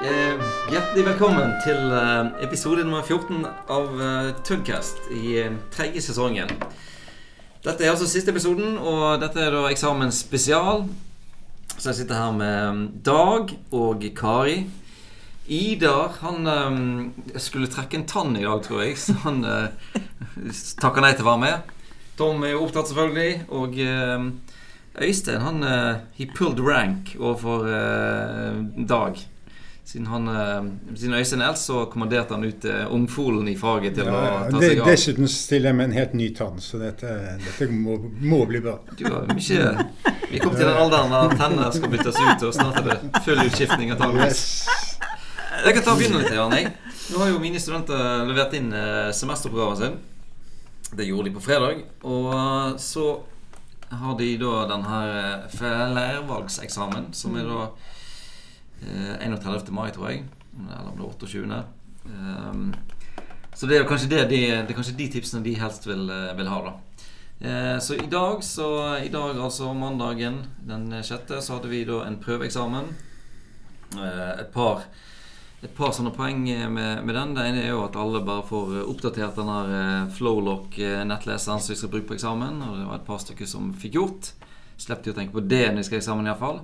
Eh, hjertelig velkommen til eh, episode nummer 14 av eh, Tugcast i eh, tredje sesongen. Dette er altså siste episoden, og dette er da eksamen spesial. Så jeg sitter her med Dag og Kari. Idar han eh, skulle trekke en tann i dag, tror jeg, så han eh, takker nei til å være med. Tom er jo opptatt, selvfølgelig. Og eh, Øystein han eh, he pulled rank overfor eh, Dag. Siden, han, eh, siden Øystein eldst, så kommanderte han ut eh, ungfolen i faget til å ta seg av. dessuten stiller jeg med en helt ny tann, så dette, dette må, må bli bra. Du har mye Vi kom til den alderen der tennene skal byttes ut, og snart er det full utskiftning. av Yes. Jeg kan ta begynne litt. Jan, jeg. Nå har jo mine studenter levert inn eh, semesteroppgaven sin. Det gjorde de på fredag. Og så har de da den her flervalgseksamen, som er da 31. mai, tror jeg. Eller om det er 28. Um, så det er kanskje det de, det er kanskje de tipsene de helst vil, eh, vil ha, da. Eh, Så i dag, så i dag altså mandagen den sjette, så hadde vi da en prøveeksamen. Eh, Et par, et par sånne poeng med, med den. Det ene er jo at alle bare får oppdatert den her eh, Flowlock-nettleseren som vi skal bruke på eksamen. Og det var et par stykker som fikk gjort. Slapp de å tenke på det når de skal i eksamen, iallfall.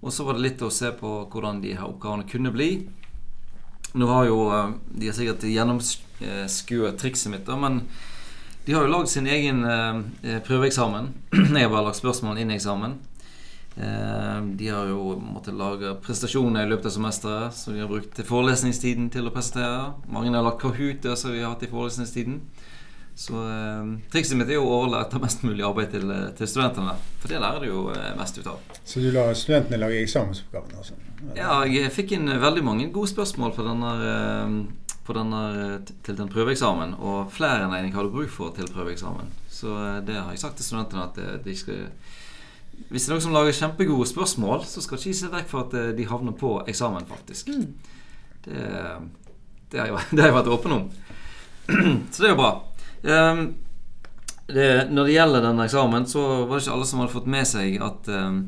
Og så var det litt å se på hvordan de her oppgavene kunne bli. Nå har jo eh, De har sikkert gjennomskuet trikset mitt, da, men de har jo lagd sin egen eh, prøveeksamen. Jeg har bare lagt spørsmål inn i eksamen. Eh, de har jo måttet lage prestasjoner i løpet av semesteret, så de har brukt forelesningstiden til å presentere. Mange har lagt Kahoot, som vi har hatt i forelesningstiden. Så eh, trikset mitt er jo å overlate mest mulig arbeid til, eh, til studentene. For det lærer de jo eh, mest ut av. Så du lar studentene lage eksamensoppgaven? Altså. Ja, jeg fikk inn veldig mange gode spørsmål på denne, eh, på denne, eh, til den prøveeksamen. Og flere enn jeg hadde bruk for til prøveeksamen. Så eh, det har jeg sagt til studentene at eh, de skal Hvis det er noen som lager kjempegode spørsmål, så skal ikke se vekk for at eh, de havner på eksamen, faktisk. Det, det, har jeg, det har jeg vært åpen om. Så det er jo bra. Ehm, det, når det gjelder denne eksamen, så var det ikke alle som hadde fått med seg at um,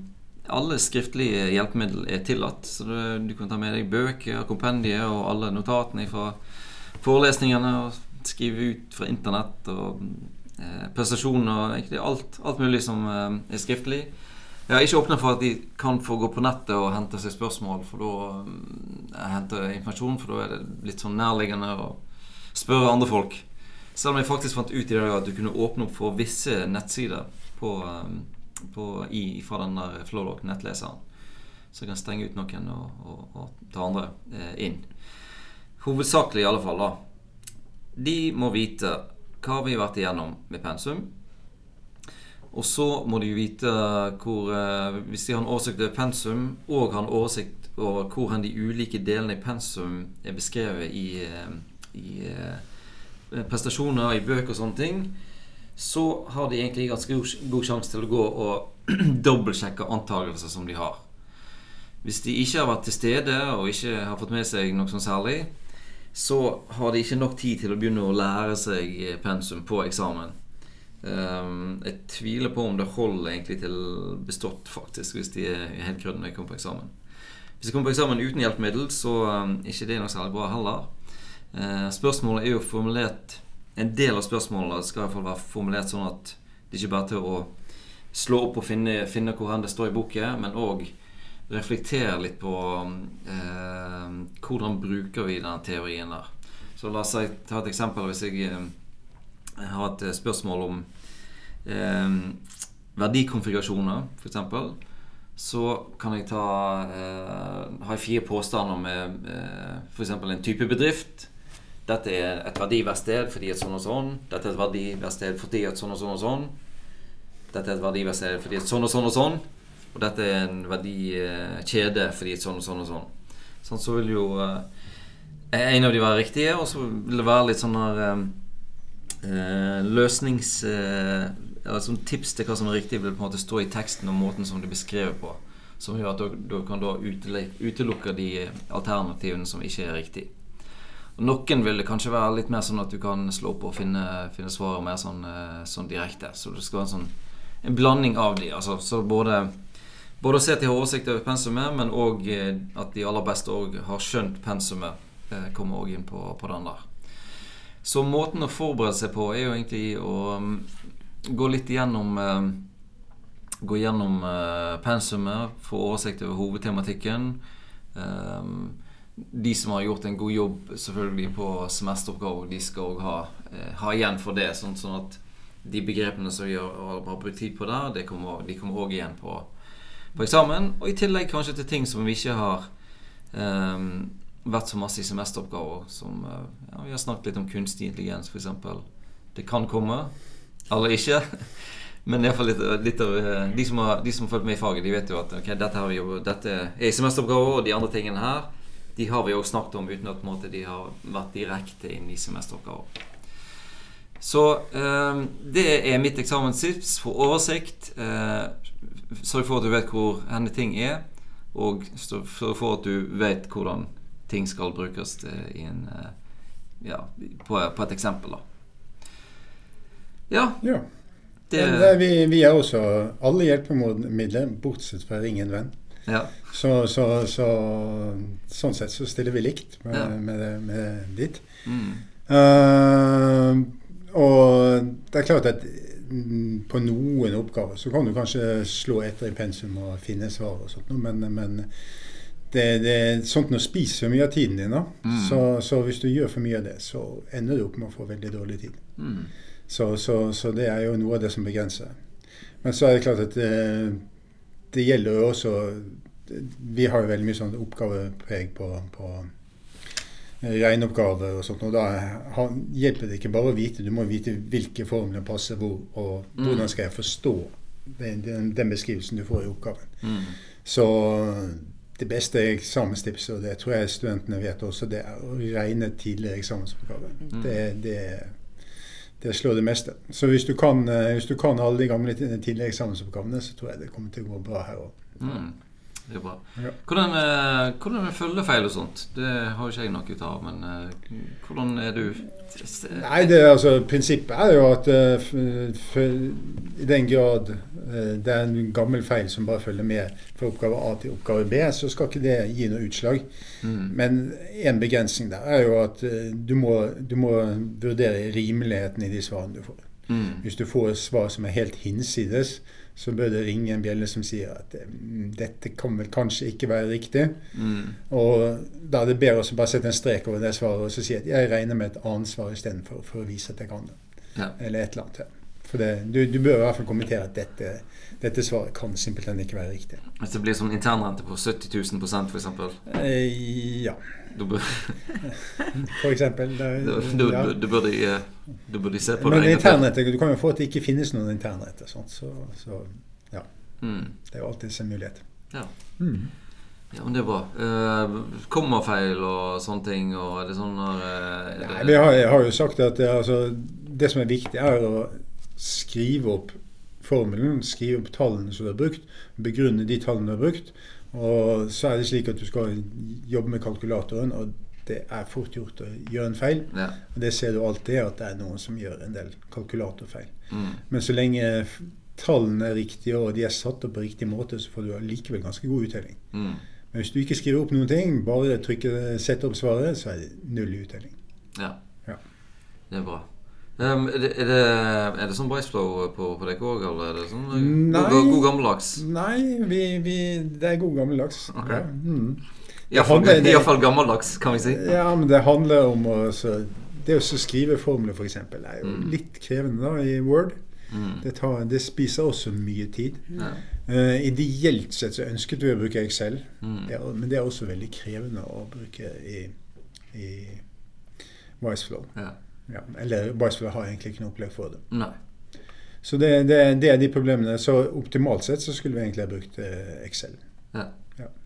alle skriftlige hjelpemidler er tillatt. Så det, du kan ta med deg bøker, kompendier og alle notatene fra forelesningene. Og skrive ut fra internett og eh, prestasjoner. alt, alt mulig som eh, er skriftlig. Jeg har ikke åpna for at de kan få gå på nettet og hente seg spørsmål, for da henter hente informasjon, for da er det litt sånn nærliggende å spørre andre folk. Selv om jeg faktisk fant ut i dag at du kunne åpne opp for visse nettsider på, eh, på, i, fra den der Flowlock-nettleseren. Så jeg kan stenge ut noen og, og, og ta andre eh, inn. Hovedsakelig i alle fall, da. De må vite hva vi har vært igjennom med pensum. Og så må de vite hvor eh, Hvis de har en oversikt over pensum, og har en oversikt over hvor de ulike delene i pensum er beskrevet i, eh, i eh, prestasjoner, i bøker og sånne ting, så har de egentlig ganske god, sjanse til å gå og dobbeltsjekke antakelser som de har. Hvis de ikke har vært til stede og ikke har fått med seg noe sånn særlig, så har de ikke nok tid til å begynne å lære seg pensum på eksamen. Um, jeg tviler på om det holder egentlig til bestått, faktisk, hvis de er helt grønne når de kommer på eksamen. Hvis de kommer på eksamen uten hjelpemiddel, så um, er ikke det noe særlig bra heller. Eh, spørsmålet er jo formulert En del av spørsmålene skal i hvert fall være formulert sånn at det ikke bare er til å slå opp og finne, finne hvor det står i boken, men òg reflektere litt på eh, hvordan bruker vi denne teorien der. Så la oss ta et eksempel. Hvis jeg eh, har et spørsmål om eh, verdikonfigurasjoner, f.eks., så kan jeg ta eh, Har jeg fire påstander med eh, f.eks. en type bedrift. Dette er et verdiverksted fordi et sånn og sånn. Dette er et verdiverksted fordi et sånn og sånn og sånn. Dette er et verdiverksted fordi et sånn og sånn og sånn. Og dette er en verdikjede fordi et sånn og sånn og sånn. Sånn så vil jo eh, en av de være riktige, og så vil det være litt sånn her eh, eh, løsnings... Eh, sånn tips til hva som er riktig, vil på en måte stå i teksten og måten som det er beskrevet på. Som gjør at du, du kan da utelukke de alternativene som ikke er riktige. Noen vil det kanskje være litt mer sånn at du kan slå opp og finne, finne svaret mer sånn, eh, sånn direkte. Så det skal være en sånn en blanding av de. Altså, så både, både å se til oversikt over pensumet, men òg at de aller beste òg har skjønt pensumet. eh, Kommer òg inn på, på den der. Så måten å forberede seg på er jo egentlig å mm, gå litt igjennom eh, Gå gjennom eh, pensumet, få oversikt over hovedtematikken. Eh, de som har gjort en god jobb selvfølgelig på semesteroppgaver, de skal òg ha, eh, ha igjen for det. Sånn, sånn at de begrepene som vi har, brukt tid på der, de kommer òg igjen på, på eksamen. Og i tillegg kanskje til ting som vi ikke har eh, vært så masse i semesteroppgaver. Som eh, ja, Vi har snakket litt om kunstig intelligens, f.eks. Det kan komme, eller ikke. Men i hvert fall litt, litt av eh, de som, har, de som har fulgt med i faget, de vet jo at okay, dette, har vi jo, dette er i semesteroppgaver, og de andre tingene her de har vi også snakket om uten at måte, de har vært direkte inn i semesteroppgaver. Så eh, det er mitt eksamenstips. Få oversikt. Eh, Sørg for at du vet hvor henne ting er. Og sørg for at du vet hvordan ting skal brukes eh, i en, eh, ja, på, på, et eksempel. Da. Ja. ja. Det, det, vi, vi, er også alle hjelpemidler, bortsett fra ingen venn. Ja. Så, så, så, sånn sett så stiller vi likt med, ja. med, med ditt. Mm. Uh, og det er klart at på noen oppgaver så kan du kanskje slå etter i pensum og finne svar og sånt, men, men det, det, sånt noe spiser mye av tiden din. da. Mm. Så, så, hvis du gjør for mye av det, så ender du opp med å få veldig dårlig tid. Mm. Så, så, det er jo noe av det som begrenser. Men så er det klart at det, det gjelder jo også Vi har jo veldig mye sånn oppgavepreg på, på regneoppgaver og sånt. Og da hjelper det ikke bare å vite, du må vite hvilke formler passer hvor, og Mm. hvordan skal jeg forstå den, den, den beskrivelsen du får i oppgaven. Mm. Så det beste eksamenstipset, og det tror jeg studentene vet også, det er å regne tidligere eksamensoppgaver. Mm. Det, det, det slår det meste. Så hvis du kan, eh, hvis du kan alle de gamle tidligere eksamensoppgavene, så tror jeg det kommer til å gå bra her òg. Mm. Det er bra. Ja. Hvordan, eh, hvordan er følgefeil og sånt? Det har ikke jeg noe ut av, men eh, hvordan er du Nei, det, altså, Prinsippet er jo at uh, i den grad det er en gammel feil som bare følger med fra oppgave A til oppgave B, så skal ikke det gi noe utslag. Mm. Men en begrensning der er jo at uh, du, må, du må vurdere rimeligheten i de svarene du får. Mm. Hvis du får svar som er helt hinsides, så bør det ringe en bjelle som sier at mm, dette kan vel kanskje ikke være riktig. Mm. Og da er det bedre å bare sette en strek over det svaret og så si at jeg regner med et annet svar istedenfor for å vise at jeg kan det. Ja. Eller et eller annet. For det, du, du bør i hvert fall kommentere at dette, dette svaret kan simpelthen ikke være riktig. Hvis det blir sånn internrente på 70 000 for eksempel, Eh, ja, Du bør, for eksempel. Da, du, ja. du, bør de, eh, da se på Men det. internrette, du kan jo få at det ikke finnes noen internrette. Så, så, ja. Mm. det er jo alltid en mulighet. Ja. Mm. ja, men det er bra. Uh, kommafeil og sånne ting, og er det sånn når er Nei, vi har, jeg har jo sagt at det, altså, det som er viktig, er å skrive opp formelen, skrive opp tallene som du har brukt, begrunne de tallene du har brukt. Og så er det slik at du skal jobbe med kalkulatoren, og det er fort gjort å gjøre en feil. Ja. Og det ser du alltid, at det er noen som gjør en del kalkulatorfeil. Mm. Men så lenge tallene er riktige, og de er satt opp på riktig måte, så får du likevel ganske god uttelling. Mm. Men hvis du ikke skriver opp noen ting, bare trykker, setter opp svaret, så er det null i uttelling. Ja. Ja. Det er bra. Um, er, det, er, det, er det sånn Briceflow på, på dere òg, eller er det sånn eh, Nei. god, god gammeldags? Nei, vi, vi, det er god gammeldags. Okay. Ja, mm. Iallfall gammeldags, kan vi si. ja, men det handler om å så, Det å skrive formler, f.eks., er jo Mm. litt krevende da, i Word. Mm. Det, tar, det spiser også mye tid. Ja. Uh, ideelt sett så ønsket vi å bruke Excel, Mm. det er, men det er også veldig krevende å bruke i, i Viceflow. Ja. Ja, eller Viceflow har egentlig ikke noe opplegg for det. Nei. Så det, det, det er de problemene. Så optimalt sett så skulle vi egentlig ha brukt eh, Excel.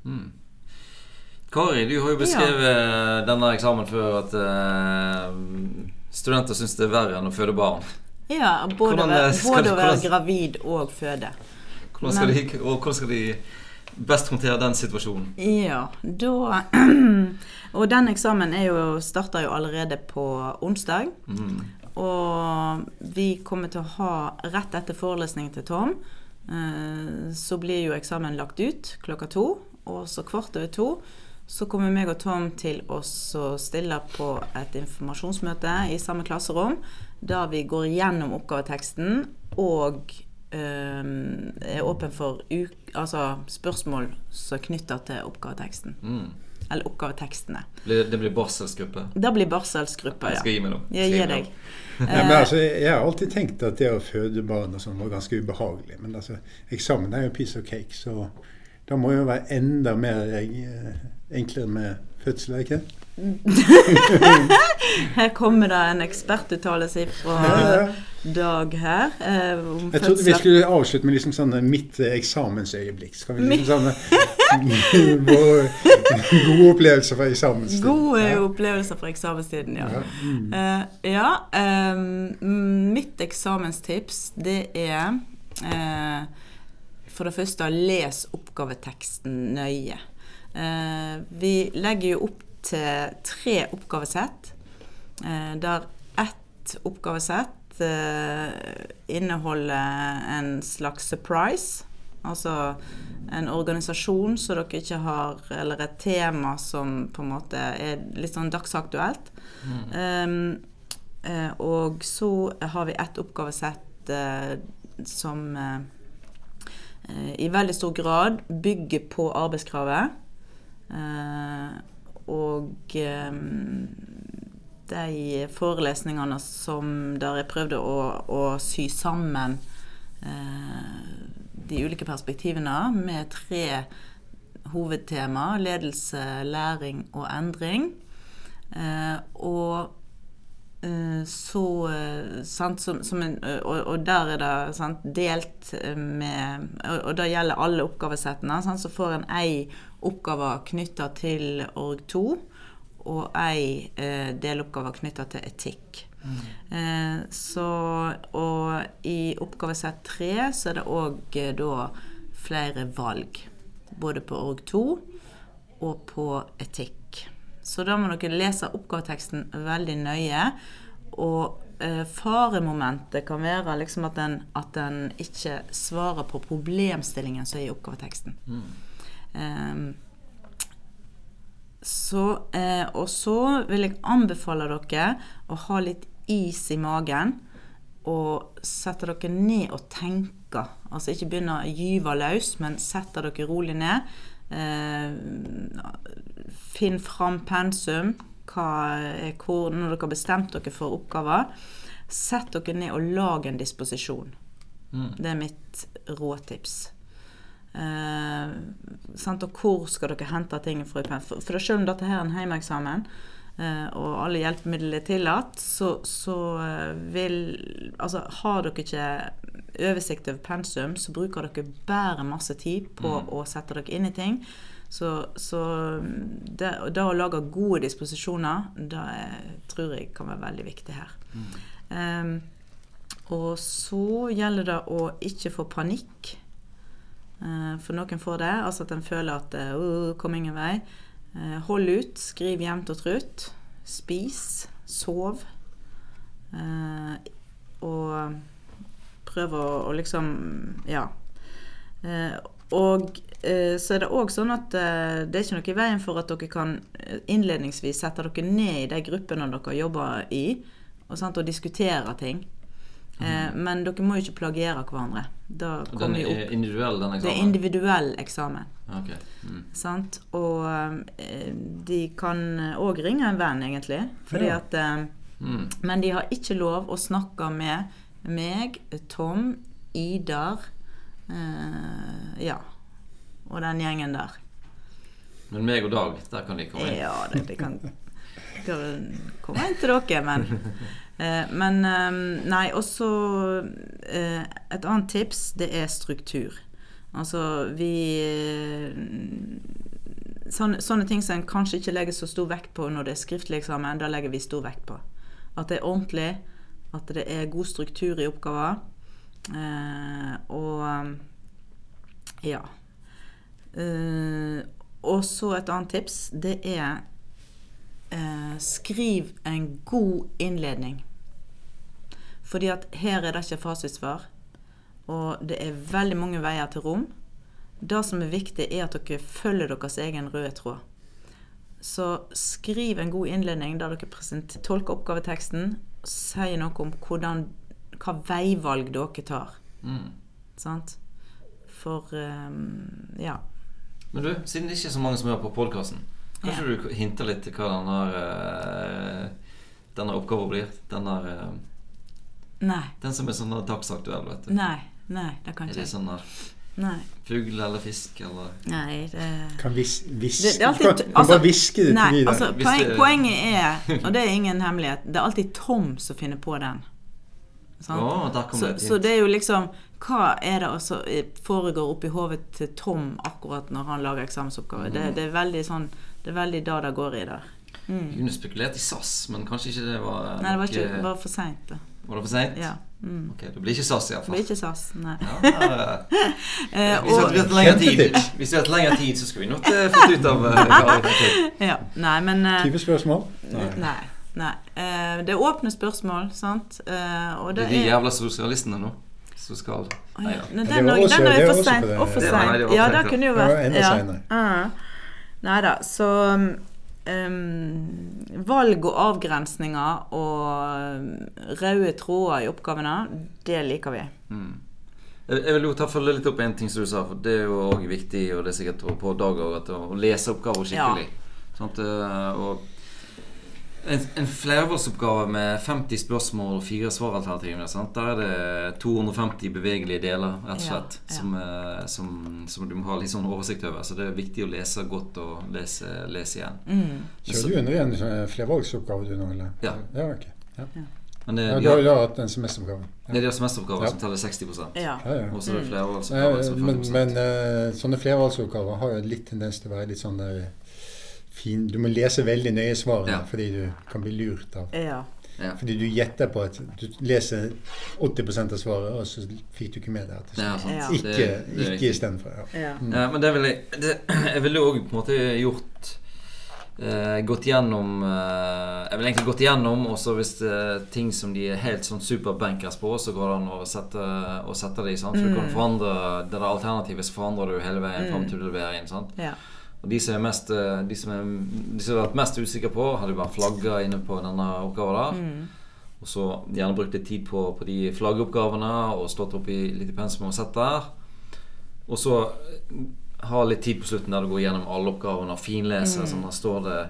Mm. Kari, du har jo beskrevet denne eksamen før at uh, studenter syns det er verre enn å føde barn. Ja, både, Hvordan, eh, skal både du- å være gravid og føde. Hvordan skal, de, og hvordan skal de best håndtere den situasjonen? Ja, da Og den eksamen er jo, starter jo allerede på onsdag. Mm. Og vi kommer til å ha, rett etter forelesningen til Tom, Eh, så blir jo eksamen lagt ut klokka to, og så kvart over to så kommer meg og Tom til oss å stille på et informasjonsmøte i samme klasserom, der vi går gjennom oppgaveteksten og er åpen for altså spørsmål som er knytta til oppgaveteksten. Mm. Eller oppgavetekstene. Det blir barselsgruppe. Det blir barselsgruppa, Jeg ja. skal gi meg nå. Jeg gir deg. Ja, men altså, jeg har alltid tenkt at det å føde barn og sånn var ganske ubehagelig. Men altså, eksamen er jo piece of cake, så da må jo være enda mer eh, enklere med fødsel, er ikke? Her kommer det en ekspertuttalelse fra Ja, ja. Dag her. Eh, om Jeg trodde vi skulle avslutte med liksom sånne mitt eh, eksamensøyeblikk. Skal vi liksom sånne gode opplevelser fra eksamenstiden. Gode Ja. opplevelser fra eksamenstiden, ja. Ja. Mm. Eh, ja eh, mitt eksamenstips, det er eh, For det første, les oppgaveteksten nøye. Eh, vi legger jo opp til tre oppgavesett, eh, der ett oppgavesett eh, inneholder en slags surprise. Altså en organisasjon som dere ikke har, eller et tema som på en måte er litt sånn dagsaktuelt. Um, eh, og så har vi et oppgavesett uh, som eh, eh, i veldig stor grad bygger på arbeidskravet. Uh, og eh, de forelesningene som der jeg prøvde å, å sy sammen eh, de ulike perspektivene med tre hovedtema ledelse, læring og endring. Eh, og eh, så eh, sant, som, som en, og, og der er det sant, delt eh, med Og, og det gjelder alle oppgavesettene. Sant, så får en ei oppgave knytta til org2 og ei eh, deloppgave knytta til etikk. Eh, så, og i oppgavesett tre så er det òg eh, da flere valg. Både på org2 og på etikk. Så da må dere lese oppgaveteksten veldig nøye. Og eh, faremomentet kan være liksom at en, at en ikke svarer på problemstillingen som er i oppgaveteksten. Ehm, så, eh, og så vil jeg anbefale dere å ha litt is i magen. Og sette dere ned og tenke. Altså ikke begynne å gyve løs, men sette dere rolig ned. Eh, finn fram pensum. Er hvor, når dere har bestemt dere for oppgaver, sett dere ned og lag en disposisjon. Det er mitt råtips. Eh, sant? Og hvor skal dere hente ting fra? For, for selv om dette her er en heimeksamen eh, og alle hjelpemidler er tillatt, så, så eh, vil Altså, har dere ikke oversikt over pensum, så bruker dere bare masse tid på å sette dere inn i ting. Så, så det, det å lage gode disposisjoner, det tror jeg kan være veldig viktig her. Em, og så gjelder det å ikke få panikk. Eh, For noen får det, altså at en føler at det uh, kom ingen vei. Eh, Hold ut, skriv jevnt og trutt. Spis, sov. Eh, Og prøv å, å liksom Ja. Og så er det òg sånn at det er ikke noe i veien for at dere kan innledningsvis sette dere ned i de gruppene dere jobber i, og, sant, og diskutere ting. Eh, Men dere må jo ikke plagiere hverandre. Da Den er opp individuell, den Det er individuell eksamen. Okay. Mm. Sant? Og eh, de kan òg ringe en venn, egentlig. Fordi Ja. at eh, Mm. Men de har ikke lov å snakke med meg, Tom, Idar eh, Ja. Og den gjengen der. Men meg og Dag, der kan de komme inn. Ja, det, de kan, inn til dere, men eh, Men eh, Nei, også eh, Et annet tips, det er struktur. Altså, vi eh, sånne, sånne ting som en kanskje ikke legger så stor vekt på når det er skriftlig eksamen, da legger vi stor vekt på. At det er ordentlig, at det er god struktur i oppgaver. Eh, og ja. Eh, og så et annet tips, det er eh, skriv en god innledning. Fordi at her er det ikke fasitsvar. Og det er veldig mange veier til rom. Det som er viktig, er at dere følger deres egen røde tråd. Så skriv en god innledning der dere tolker oppgaveteksten og sier noe om hvordan, hva veivalg dere tar. Mm. Sant? For um, ja. Men du, siden det ikke er så mange som hører på podkasten, kanskje du hinter litt til hva denne, uh, denne oppgaven blir? Denne, uh, Nei. den som er sånn dagsaktuell, vet du. Nei. Nei, det kan ikke det jeg. sånn der Nei. fugl eller fisk eller Nei, det Kan vis, vis, Det- det alltid- du kan, kan altså- bare hviske det Nei, til de der. altså, poen, det- poenget er, og det er ingen hemmelighet, det er alltid Tom som finner på den. Sant? Å, der kom så, det så det er jo liksom Hva er det som foregår oppi hodet til Tom akkurat når han lager eksamensoppgave? Det, det er veldig sånn Det er veldig da det går i der. Jeg kunne spekulert i SAS, men kanskje ikke det var Nei, det var ikke eh, bare for seint. Det Var det for seint? Ja. mm. Ok, det blir ikke SAS Det iallfall. blir ikke SAS. Nei. Ja, ja, Eh, Hvis vi hadde hatt lengre tid, Hvis vi hatt lengre tid, så skulle vi nok eh, fått ut av eh, ja. Nei, men uh, 20 spørsmål? Nei. nei. Eh, det er åpne spørsmål, sant? Uh, og Det det er de jævla sosialistene nå som skal Nei ja. den, det den, var også- den er det var for det- Det var- nei, det var Ja, det kunne jo Det var vært enda ja. Nei da, så um, Valg og avgrensninger og røde tråder i oppgavene, det liker vi. Mm. Jeg vil jo ta følge litt opp en ting som du sa, for det er jo også viktig, og det er sikkert på dag at å lese oppgaver skikkelig. Ja. Sånt, Og en, en flervalgsoppgave med 50 spørsmål og fire svaralternativer, der er det 250 bevegelige deler, rett og slett, ja. Som, eh, som, som du må ha litt sånn oversikt over. Så det er viktig å lese godt og lese, lese igjen. Mm. Kjører du under en sånn flervalgsoppgave du nå, eller? Ja. ja ok. Ja. Men det, Ja, du har du har hatt en semesteroppgave. det er de semesteroppgaver Ja. som teller 60 Ja. Ja, ja. Og så er det Mm. flervalgsoppgaver som 40 Men, men eh, sånne flervalgsoppgaver har jo litt tendens til å være litt sånn der fin Du må lese veldig nøye svarene Ja. fordi du kan bli lurt av ja. ja. Fordi du gjetter på at du leser 80% av svaret, og så fikk du ikke med deg at det Det er sant. Ja. Det- Ikke, det er ikke istedenfor. Ja. ja. Ja, men det vil jeg det, Jeg ville òg på en måte gjort eh, Gått gjennom eh, Jeg vil egentlig gått gjennom, og så hvis det er ting som de er helt sånn superbankers på, så går det an å sette, å sette det i. Sant? For du kan forandre det der alternativet, så forandrer du hele veien fram til du leverer inn. Sant? ja. Og de som mest eh, De som, er, de som har vært mest usikre på, hadde bare flagga inne på denne oppgaven der. Mm. Og så gjerne brukt litt tid på, på de flaggoppgavene og stått opp i litt i pensum og sett der. Og så eh, ha litt tid på slutten der du går gjennom alle oppgavene og finleser. Sånn der står det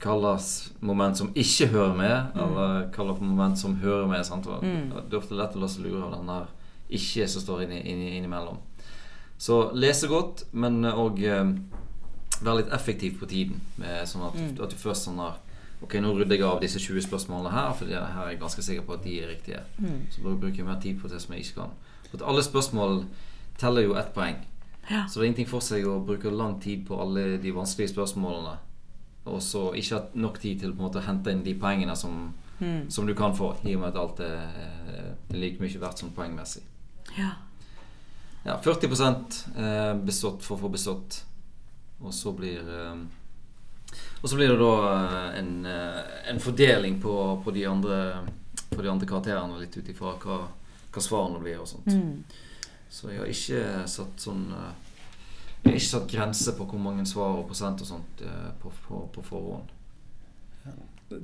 kalles moment som ikke hører med, eller kalles moment som hører med. Sant? Og Det er ofte lett å la seg lure av den der ikke som står inni, inni, innimellom. Så lese godt, men òg eh, være litt effektiv på tiden. Med, sånn at, at du først sånn der Ok, nå rydder jeg av disse 20 spørsmålene her, for her er jeg ganske sikker på at de er riktige. Så da bruker jeg mer tid på det som jeg ikke kan. For alle spørsmål teller jo ett poeng. Ja. Så det er ingenting for seg å bruke lang tid på alle de vanskelige spørsmålene. Og så ikke ha nok tid til på en måte å hente inn de poengene som, som du kan få, i og med at alt er, er like mye verdt som poengmessig. ja. Ja, 40 eh, bestått for å få bestått. Og så blir eh, Og så blir det da eh, en, eh, en fordeling på, på, de andre, på de andre karakterene, litt ut ifra hva, hva svarene blir og sånt. Mm. Så jeg har ikke satt sånn Jeg har ikke satt grense på hvor mange svar og prosent og sånt på, på, på forhånd.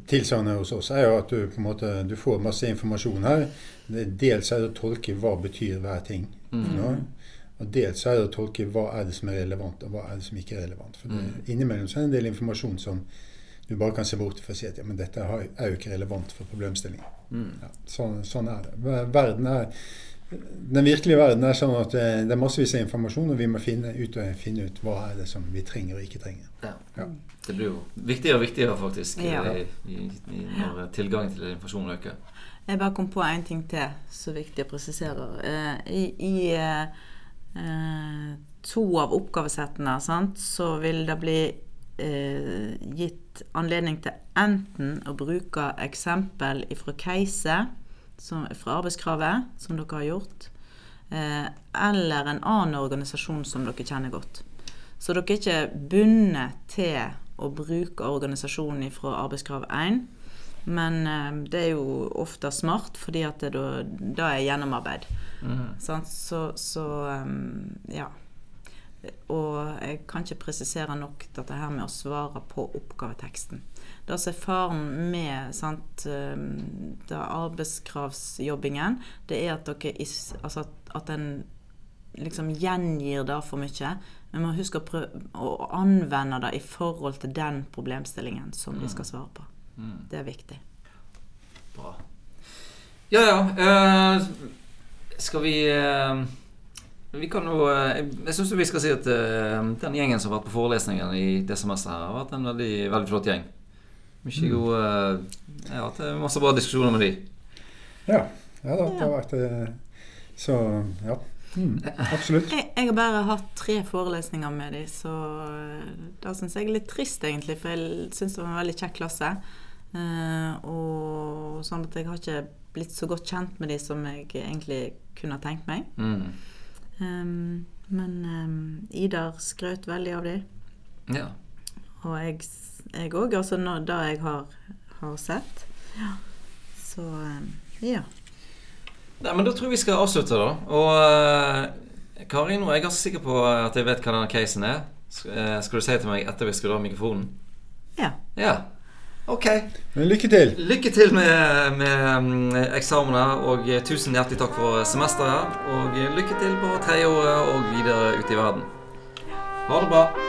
Tilsvarende hos oss er jo at du på en måte du får masse informasjon her. Dels er det å tolke hva betyr hver ting. for Mm. Og dels er det å tolke hva er det som er relevant, og hva er det som ikke er relevant. For det, Mm. Innimellom så er det en del informasjon som du bare kan se bort fra og si at ja, men dette er jo ikke relevant for problemstillingen. Mm. Ja, sånn, sånn er det. Verden er, den virkelige verden er sånn at eh, det er massevis av informasjon, og vi må finne ut, og finne ut hva er det som vi trenger og ikke trenger. Ja. Ja. Det blir jo viktigere og viktigere, faktisk, Ja. i, i, når tilgangen til informasjon øker. Jeg bare kom på en ting til så viktig å presisere. Eh, I, i eh, to av oppgavesettene sant, så vil det bli eh, gitt anledning til enten å bruke eksempel fra Keise, som, fra arbeidskravet, som dere har gjort, eh, eller en annen organisasjon som dere kjenner godt. Så dere er ikke bundet til å bruke organisasjonen fra arbeidskrav 1. Men eh, det er jo ofte smart, fordi at det da, da er gjennomarbeid. Sant? Så, så um, ja. Og jeg kan ikke presisere nok dette her med å svare på oppgaveteksten. Det som er faren med sant, det arbeidskravsjobbingen, det er at dere altså at, at en liksom gjengir det for mye. Vi må huske å, prøve, å anvende det i forhold til den problemstillingen som de skal svare på. Det er viktig. Bra. Ja, ja. Uh, skal vi uh, Vi kan jo uh, Jeg syns vi skal si at eh, den gjengen som har vært på forelesningen i det semesteret, her, har vært en veldig, veldig flott gjeng. Mye gode eh, Jeg har hatt eh, masse bra diskusjoner med de. Ja, ja da, det har vært eh, Så ja. Mm, absolutt. Jeg, jeg har bare hatt tre forelesninger med dem, så eh, det syns jeg er litt trist, egentlig. For jeg syns det var en veldig kjekk klasse. Eh, og sånn at jeg har ikke blitt så godt kjent med de som jeg egentlig kunne tenkt meg. Mm. Um, men um, Idar skrøt veldig av de. Ja. Og jeg òg, altså nå, det jeg har, har sett. Ja. Så um, ja. Nei, men Da tror jeg vi skal avslutte, da. Og Karin og jeg er ganske sikker på at jeg vet hva denne casen er. Sk- uh, skal du si til meg etter vi skrur av mikrofonen? ja. Ja. Ok. Men lykke til. Lykke til med, med mm, eksamene, og eh, tusen hjertelig takk for semesteret. Og eh, lykke til på tredjeåret og videre ute i verden. Ha det bra.